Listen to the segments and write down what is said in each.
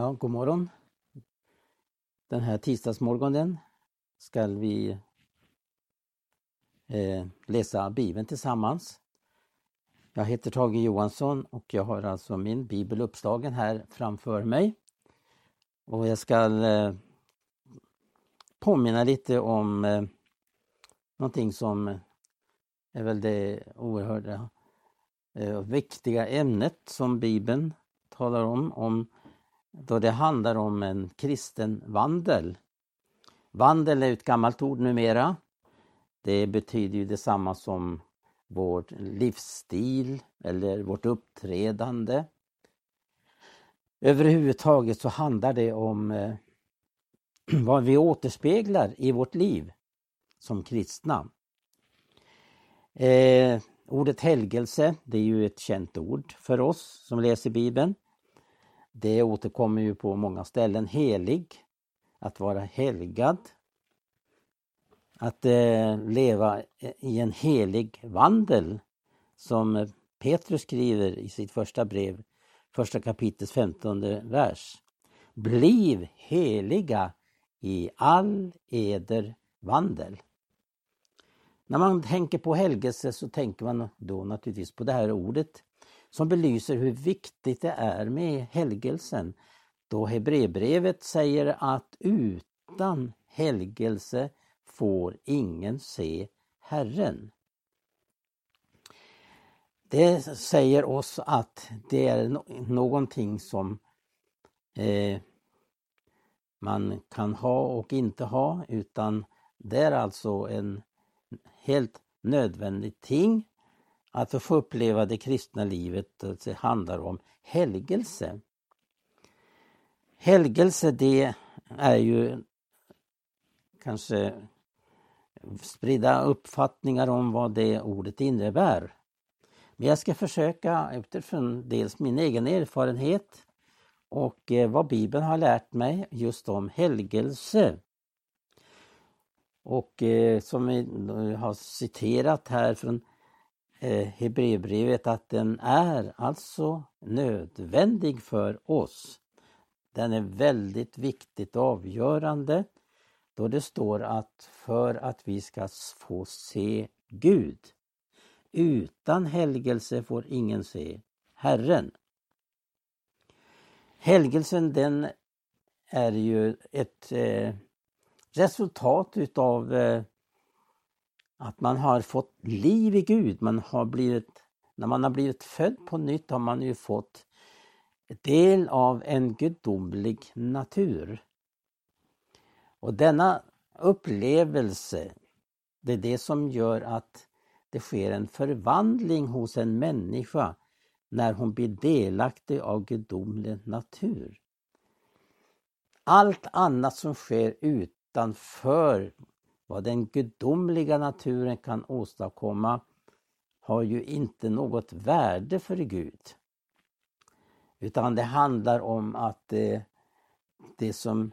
Ja, god morgon. Den här tisdagsmorgonen ska vi eh, läsa Bibeln tillsammans. Jag heter Tage Johansson och jag har alltså min bibel uppslagen här framför mig. Och jag ska eh, påminna lite om eh, någonting som är väl det oerhörda eh, viktiga ämnet som Bibeln talar om, om då det handlar om en kristen vandel. Vandel är ett gammalt ord numera. Det betyder ju detsamma som vår livsstil eller vårt uppträdande. Överhuvudtaget så handlar det om eh, vad vi återspeglar i vårt liv som kristna. Eh, ordet helgelse, det är ju ett känt ord för oss som läser Bibeln. Det återkommer ju på många ställen. Helig, att vara helgad. Att eh, leva i en helig vandel som Petrus skriver i sitt första brev, första kapitlets femtonde vers. Bliv heliga i all eder vandel. När man tänker på helgelse så tänker man då naturligtvis på det här ordet som belyser hur viktigt det är med helgelsen. Då Hebreerbrevet säger att utan helgelse får ingen se Herren. Det säger oss att det är någonting som eh, man kan ha och inte ha utan det är alltså en helt nödvändigt ting att få uppleva det kristna livet. Eh, det handlar om helgelse. Helgelse det är ju kanske spridda uppfattningar om vad det ordet innebär. Men jag ska försöka utifrån dels min egen erfarenhet och eh, vad Bibeln har lärt mig just om helgelse. Och eh, som vi har citerat här från Eh, Hebreerbrevet att den är alltså nödvändig för oss. Den är väldigt viktigt och avgörande då det står att för att vi ska få se Gud. Utan helgelse får ingen se Herren. Helgelsen den är ju ett eh, resultat utav eh, att man har fått liv i Gud. Man har blivit, när man har blivit född på nytt har man ju fått del av en gudomlig natur. Och denna upplevelse, det är det som gör att det sker en förvandling hos en människa när hon blir delaktig av gudomlig natur. Allt annat som sker utanför vad den gudomliga naturen kan åstadkomma har ju inte något värde för Gud. Utan det handlar om att det, det som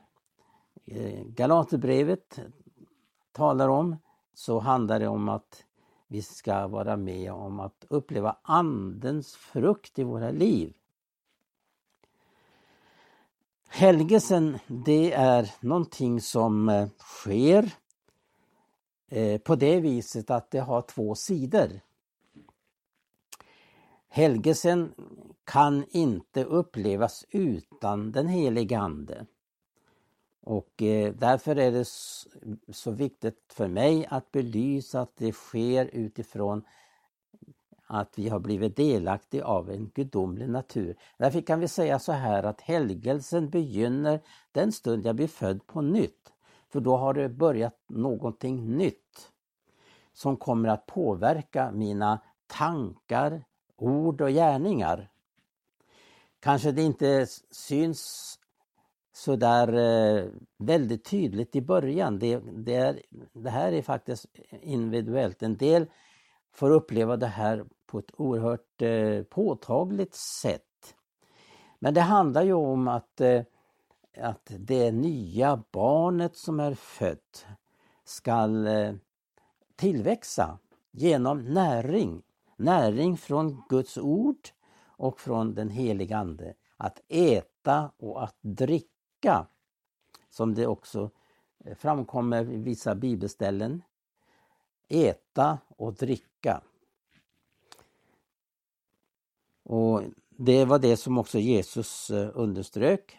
eh, Galaterbrevet talar om, så handlar det om att vi ska vara med om att uppleva Andens frukt i våra liv. Helgelsen, det är någonting som eh, sker Eh, på det viset att det har två sidor. Helgelsen kan inte upplevas utan den helige Ande. Och eh, därför är det så viktigt för mig att belysa att det sker utifrån att vi har blivit delaktiga av en gudomlig natur. Därför kan vi säga så här att helgelsen begynner den stund jag blir född på nytt. För då har det börjat någonting nytt som kommer att påverka mina tankar, ord och gärningar. Kanske det inte syns så där eh, väldigt tydligt i början. Det, det, är, det här är faktiskt individuellt. En del får uppleva det här på ett oerhört eh, påtagligt sätt. Men det handlar ju om att eh, att det nya barnet som är fött skall eh, tillväxa genom näring. Näring från Guds ord och från den heliga Ande. Att äta och att dricka, som det också eh, framkommer i vissa bibelställen. Äta och dricka. Och Det var det som också Jesus eh, underströk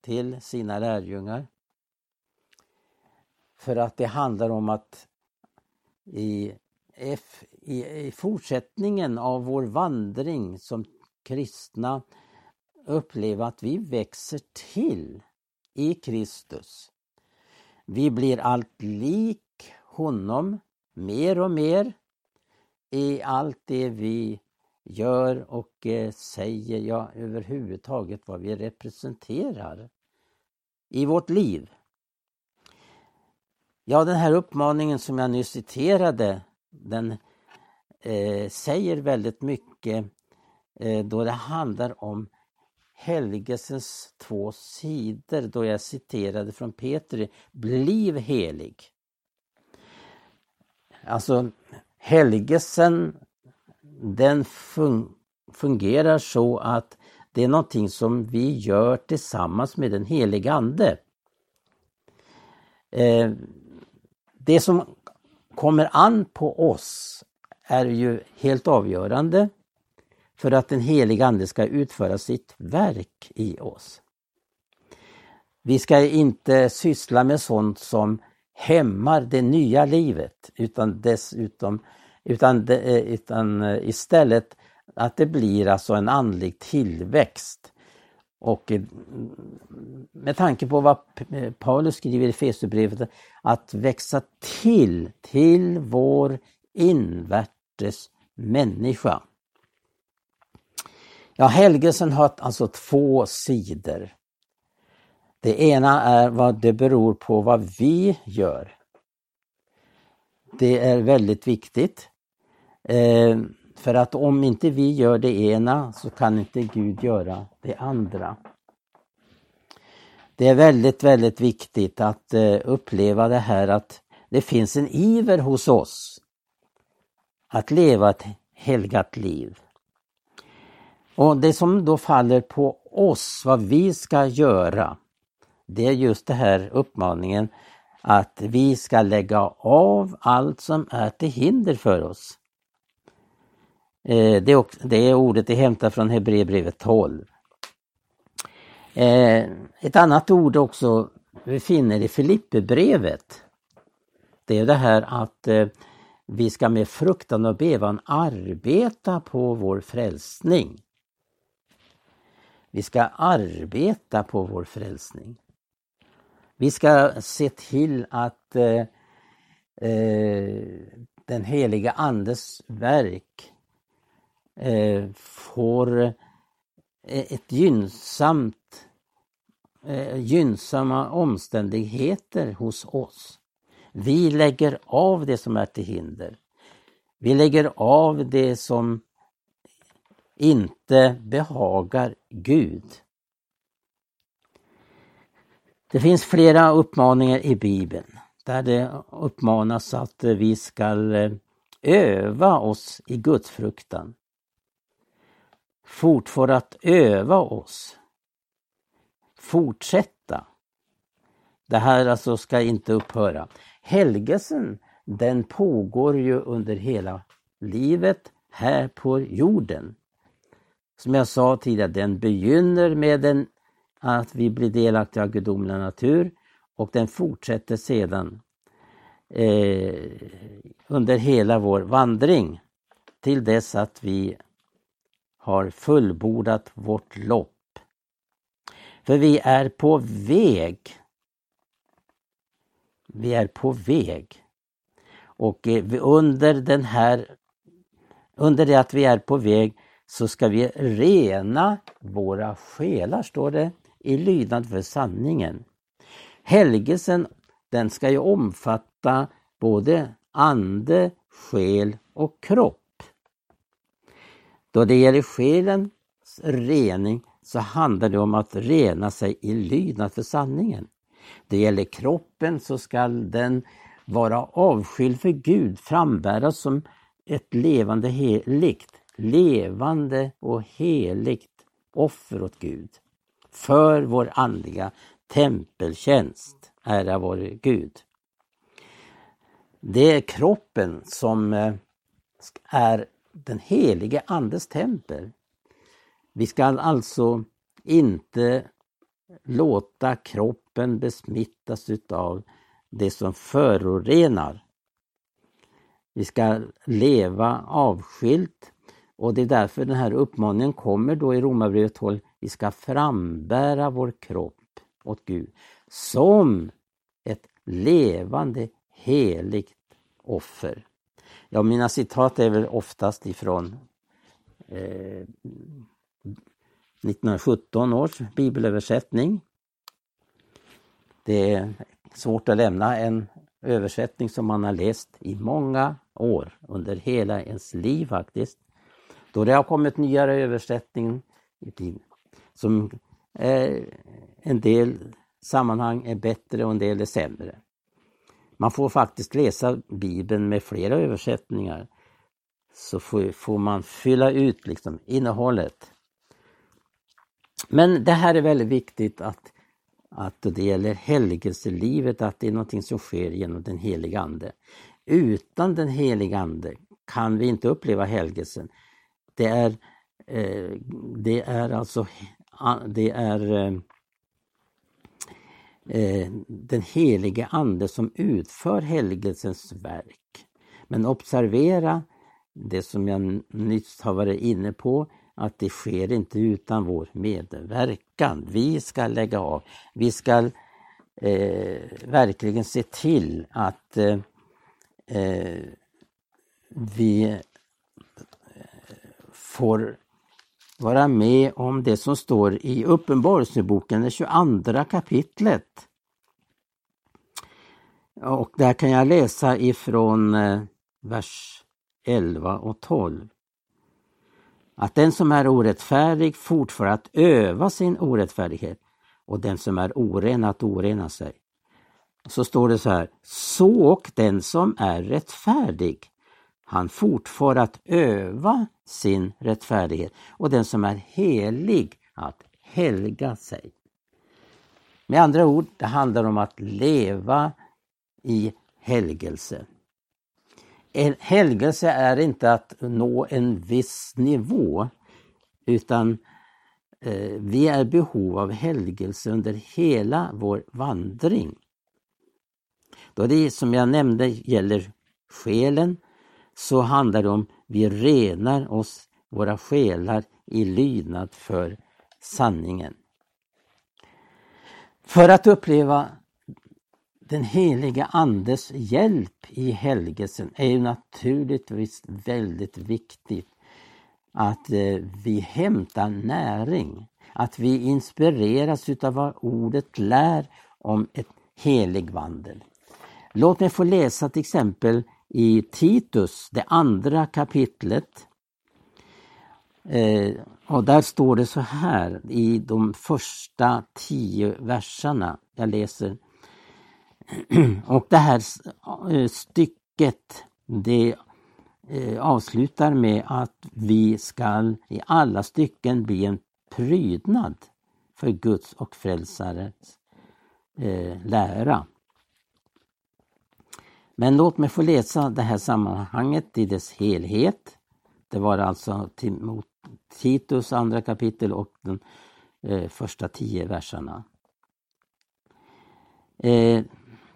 till sina lärjungar. För att det handlar om att i, i, fortsättningen av vår vandring som kristna uppleva att vi växer till i Kristus. Vi blir allt lik honom mer och mer i allt det vi gör och eh, säger, ja överhuvudtaget vad vi representerar i vårt liv. Ja, den här uppmaningen som jag nyss citerade, den eh, säger väldigt mycket eh, då det handlar om helgelsens två sidor, då jag citerade från Petri, bliv helig. Alltså helgelsen den fun fungerar så att det är någonting som vi gör tillsammans med den helige Ande. Eh, det som kommer an på oss är ju helt avgörande för att den helige Ande ska utföra sitt verk i oss. Vi ska inte syssla med sånt som hämmar det nya livet utan dessutom utan, det, eh, utan eh, istället att det blir alltså en andlig tillväxt. Och eh, med tanke på vad Paulus skriver i Fesubrevet, att växa till, till vår invärtes människa. Ja, helgelsen har alltså två sidor. Det ena är vad det beror på vad vi gör. Det är väldigt viktigt. Eh, för att om inte vi gör det ena så kan inte Gud göra det andra. Det är väldigt, väldigt viktigt att eh, uppleva det här att det finns en iver hos oss att leva ett helgat liv. Och det som då faller på oss, vad vi ska göra, det är just det här uppmaningen att vi ska lägga av allt som är till hinder för oss. Eh, det, det ordet är hämtat från Hebreerbrevet 12. Eh, ett annat ord också vi finner i Filipperbrevet. Det är det här att eh, vi ska med fruktan och bevan arbeta på vår frälsning. Vi ska arbeta på vår frälsning. Vi ska se till att eh, eh, den heliga Andes verk eh, får eh, ett gynnsamt, eh, gynnsamma omständigheter hos oss. Vi lägger av det som är till hinder. Vi lägger av det som inte behagar Gud. Det finns flera uppmaningar i Bibeln där det uppmanas att vi ska eh, öva oss i gudsfruktan fortfara att öva oss. Fortsätta. Det här alltså ska inte upphöra. Helgelsen den pågår ju under hela livet här på jorden. Som jag sa tidigare, den begynner med en att vi blir delaktiga av gudomlig natur och den fortsätter sedan eh, under hela vår vandring till dess att vi har fullbordat vårt lopp. För vi är på väg. Vi är på väg. Och eh, under den här, under det att vi är på väg så ska vi rena våra själar, står det, i lydnad för sanningen. Helgelsen, den ska ju omfatta både ande, själ och kropp. Då det gäller själens rening så handlar det om att rena sig i lydnad för sanningen. Det gäller kroppen så skall den vara avskild för Gud, frambäras som ett levande heligt, levande och heligt offer åt Gud för vår andliga tempeltjänst. Ära vår Gud. Det är kroppen som eh, är den helige Andes tempel. Vi ska alltså inte låta kroppen besmittas utav det som förorenar. Vi ska leva avskilt och det är därför den här uppmaningen kommer då i Romarbrevet 12. Vi ska frambära vår kropp åt Gud som ett levande heligt offer. Ja, mina citat är väl oftast ifrån eh, 1917 års bibelöversättning. Det är svårt att lämna en översättning som man har läst i många år, under hela ens liv faktiskt. Då det har kommit nyare översättning som eh, en del sammanhang är bättre och en del är sämre. Man får faktiskt läsa Bibeln med flera översättningar så får, får man fylla ut liksom innehållet. Men det här är väldigt viktigt att, att det gäller helgelselivet, att det är någonting som sker genom den heliga Ande. Utan den heliga Ande kan vi inte uppleva helgelsen. Det är, eh, det är alltså det är eh, eh, den helige Ande som utför helgelsens verk. Men observera det som jag nyss har varit inne på, att det sker inte utan vår medverkan. Vi ska lägga av. Vi ska eh, verkligen se till att eh, eh vi eh, får vara med om det som står i Uppenbarelseboken, det 22 kapitlet. Och där kan jag läsa ifrån eh, vers 11 och 12. Att den som är orättfärdig fortfar att öva sin orättfärdighet och den som är oren att orena sig. Så står det så här, så och den som är rättfärdig han fortfar att öva sin rättfärdighet och den som är helig att helga sig. Med andra ord, det handlar om att leva i helgelse. En helgelse är inte att nå en viss nivå utan eh, vi är i behov av helgelse under hela vår vandring. Då det som jag nämnde gäller själen så handlar det om vi renar oss, våra själar, i lydnad för sanningen. För att uppleva den heliga Andes hjälp i helgelsen är ju naturligtvis väldigt viktigt att eh, vi hämtar näring, att vi inspireras utav vad ordet lär om ett helig vandel. Låt mig få läsa till exempel i Titus, det andra kapitlet. Eh, och där står det så här i de första tio verserna. Jag läser. Och det här eh, stycket det eh, avslutar med att vi skall i alla stycken bli en prydnad för Guds och frälsarens eh, lära. Men låt mig få läsa det här sammanhanget i dess helhet. Det var alltså Titus andra kapitel och de eh, första tio verserna. Eh,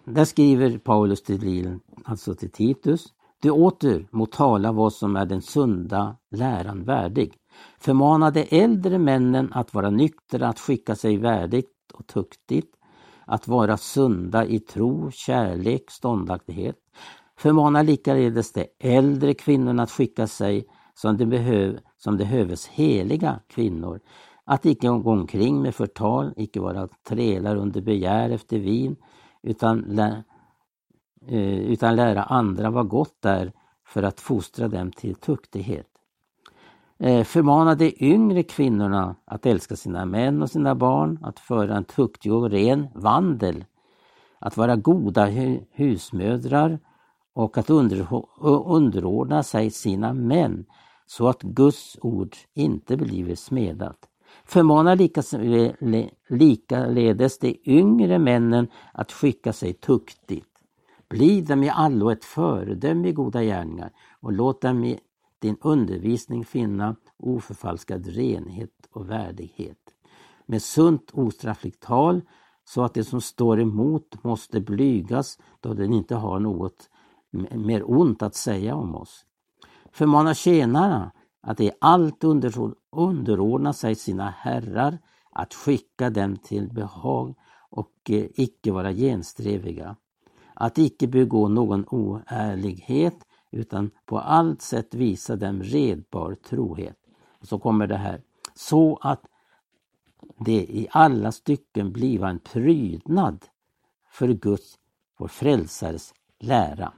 där skriver Paulus till, alltså till Titus. Du åter må tala vad som är den sunda läran värdig. Förmana de äldre männen att vara nyktra, att skicka sig värdigt och tuktigt, att vara sunda i tro, kärlek, ståndaktighet. Förmana likaledes de äldre kvinnorna att skicka sig som det, behöv, som höves heliga kvinnor, att icke gå omkring med förtal, icke vara trälar under begär efter vin, utan, lä, eh, utan lära andra vad gott är för att fostra dem till tuktighet. Eh, förmana de yngre kvinnorna att älska sina män och sina barn, att föra en tuktig och ren vandel, att vara goda husmödrar och att underordna sig sina män så att Guds ord inte blir smedat. Förmana likaledes de yngre männen att skicka sig tuktigt. Bli dem i allo ett föredöme i goda gärningar och låt dem i din undervisning finna oförfalskad renhet och värdighet. Med sunt ostraffligt tal så att det som står emot måste blygas då den inte har något mer ont att säga om oss. Förmana tjänarna att i allt underordna sig sina herrar, att skicka dem till behag och eh, icke vara genstreviga. Att icke begå någon oärlighet utan på allt sätt visa dem redbar trohet. Och så kommer det här. Så att det i alla stycken bliva en prydnad för Guds, vår frälsares lära.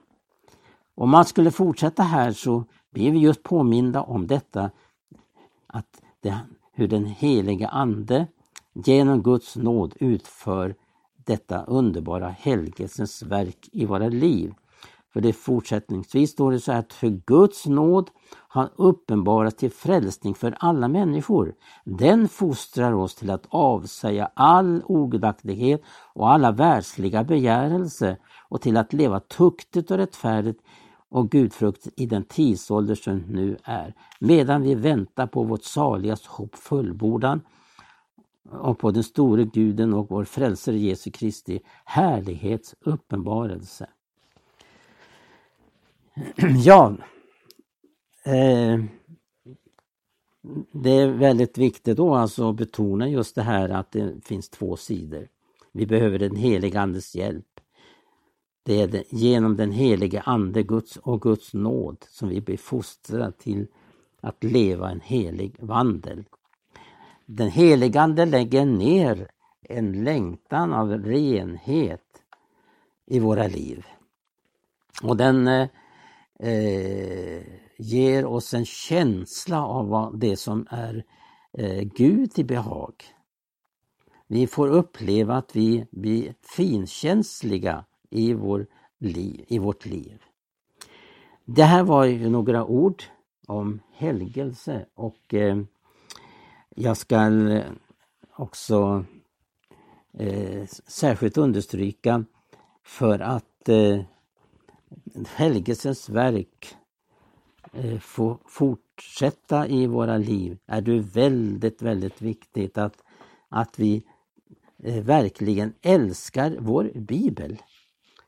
Om man skulle fortsätta här så blir vi just påminda om detta att det, hur den helige Ande genom Guds nåd utför detta underbara helgelsens verk i våra liv. För det fortsättningsvis står det så här att för Guds nåd har uppenbarat till frälsning för alla människor. Den fostrar oss till att avsäga all ogudaktighet och alla världsliga begärelse och till att leva tuktigt och rättfärdigt och gudfrukt i den tidsålder som nu är, medan vi väntar på vårt saligas hopp fullbordan och på den store guden och vår frälsare Jesu Kristi härlighets uppenbarelse. Ja, eh, det är väldigt viktigt då alltså att betona just det här att det finns två sidor. Vi behöver den helige Andes hjälp. Det är genom den helige Ande Guds och Guds nåd som vi blir fostrade till att leva en helig vandel. Den helige Ande lägger ner en längtan av renhet i våra liv. Och den eh, eh, ger oss en känsla av vad det som är eh, Gud till behag. Vi får uppleva att vi blir finkänsliga i, vår liv, i vårt liv. Det här var ju några ord om helgelse och eh, jag ska eh, också eh, särskilt understryka för att eh, helgelsens verk eh, få fortsätta i våra liv är det väldigt, väldigt viktigt att, att vi eh, verkligen älskar vår bibel.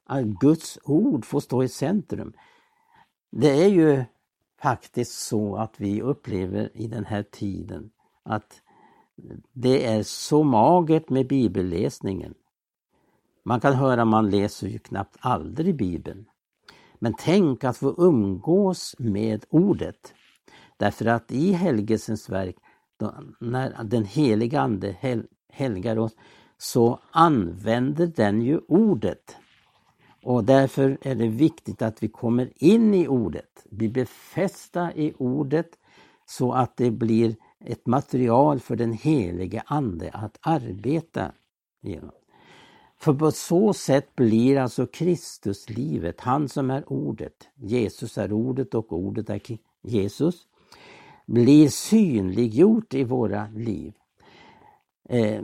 Att Guds ord får stå i centrum. Det är ju faktiskt så att vi upplever i den här tiden att det är så magert med bibelläsningen. Man kan höra man läser ju knappt aldrig Bibeln. Men tänk att få umgås med ordet. Därför att i helgelsens verk, då, när den heliga Ande hel, helgar oss, så använder den ju ordet. Och därför är det viktigt att vi kommer in i ordet, blir befästa i ordet så att det blir ett material för den helige Ande att arbeta genom. För på så sätt blir alltså Kristuslivet, han som är ordet, Jesus är ordet och ordet är Jesus, blir synliggjort i våra liv. Eh,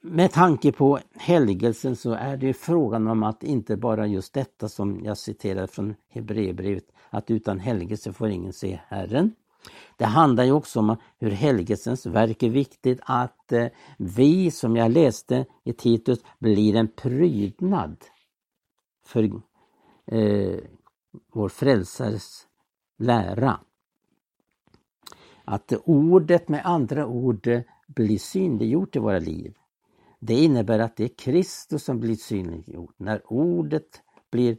med tanke på helgelsen så är det frågan om att inte bara just detta som jag citerade från Hebreerbrevet, att utan helgelse får ingen se Herren. Det handlar ju också om hur helgelsens verk är viktigt, att eh, vi, som jag läste i Titus, blir en prydnad för eh, vår frälsares lära. Att ordet med andra ord blir synliggjort i våra liv. Det innebär att det är Kristus som blir synliggjort. När ordet blir,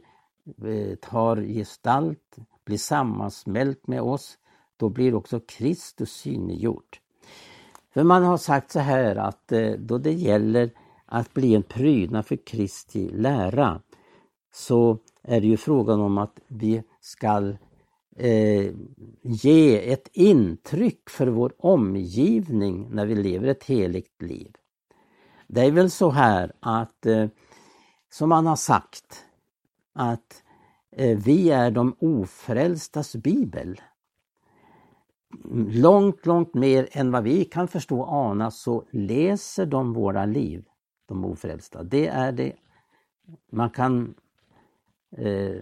eh, tar gestalt, blir sammansmält med oss, då blir också Kristus synliggjort. För man har sagt så här att eh, då det gäller att bli en prydnad för Kristi lära så är det ju frågan om att vi ska eh, ge ett intryck för vår omgivning när vi lever ett heligt liv. Det är väl så här att, eh, som man har sagt, att eh, vi är de ofrälstas bibel långt, långt mer än vad vi kan förstå och ana så läser de våra liv, de ofrälsta. Det är det man kan eh,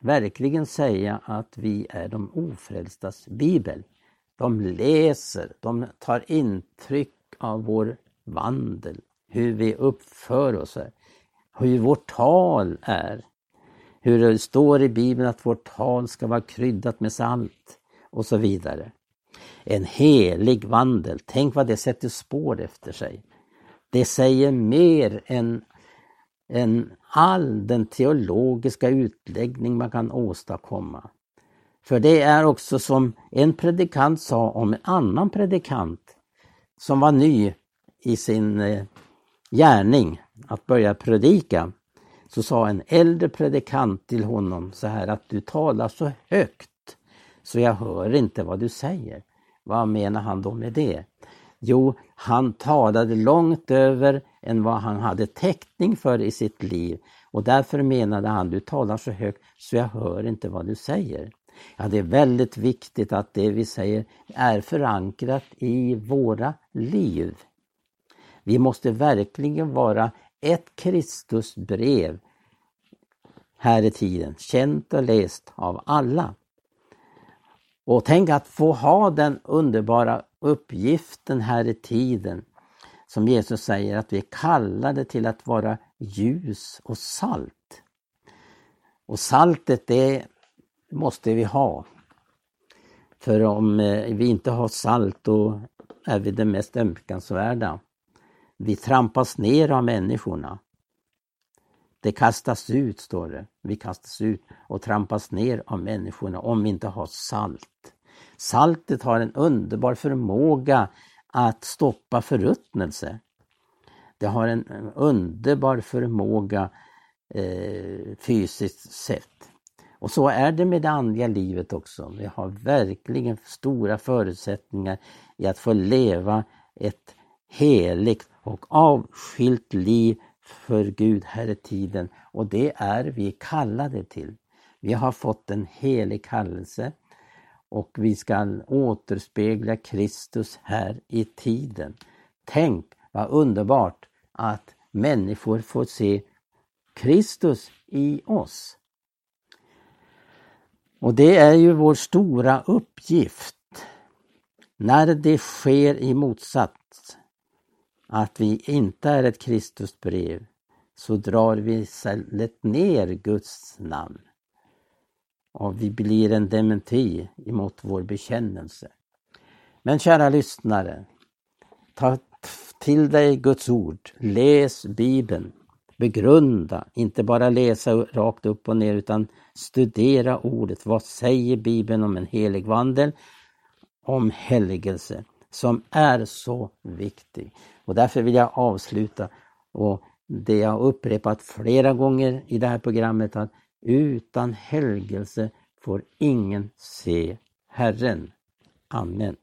verkligen säga att vi är de ofrälstas bibel. De läser, de tar intryck av vår vandel, hur vi uppför oss, hur vårt tal är. Hur det står i Bibeln att vårt tal ska vara kryddat med salt och så vidare. En helig vandel, tänk vad det sätter spår efter sig. Det säger mer än, än all den teologiska utläggning man kan åstadkomma. För det är också som en predikant sa om en annan predikant som var ny i sin eh, gärning att börja predika. Så sa en äldre predikant till honom så här att du talar så högt så jag hör inte vad du säger. Vad menar han då med det? Jo, han talade långt över än vad han hade täckning för i sitt liv och därför menade han, du talar så högt så jag hör inte vad du säger. Ja, det är väldigt viktigt att det vi säger är förankrat i våra liv. Vi måste verkligen vara ett Kristusbrev här i tiden, känt och läst av alla. Och tänk att få ha den underbara uppgiften här i tiden som Jesus säger att vi är kallade till att vara ljus och salt. Och saltet det måste vi ha. För om eh, vi inte har salt då är vi det mest ömkansvärda. Vi trampas ner av människorna. Det kastas ut, står det. Vi kastas ut och trampas ner av människorna om vi inte har salt. Saltet har en underbar förmåga att stoppa förruttnelse. Det har en underbar förmåga eh, fysiskt sett. Och så är det med det andliga livet också. Vi har verkligen stora förutsättningar i att få leva ett heligt och avskilt liv för Gud här i tiden och det är vi kallade till. Vi har fått en helig kallelse och vi ska återspegla Kristus här i tiden. Tänk vad underbart att människor får se Kristus i oss. Och det är ju vår stora uppgift. När det sker i motsats, att vi inte är ett Kristusbrev, så drar vi istället ner Guds namn. Och vi blir en dementi emot vår bekännelse. Men kära lyssnare, ta till dig Guds ord, läs Bibeln, begrunda, inte bara läsa rakt upp och ner utan studera ordet. Vad säger Bibeln om en helig vandel? Om helgelse som är så viktig. Och därför vill jag avsluta och det jag upprepat flera gånger i det här programmet att utan helgelse får ingen se Herren. Amen.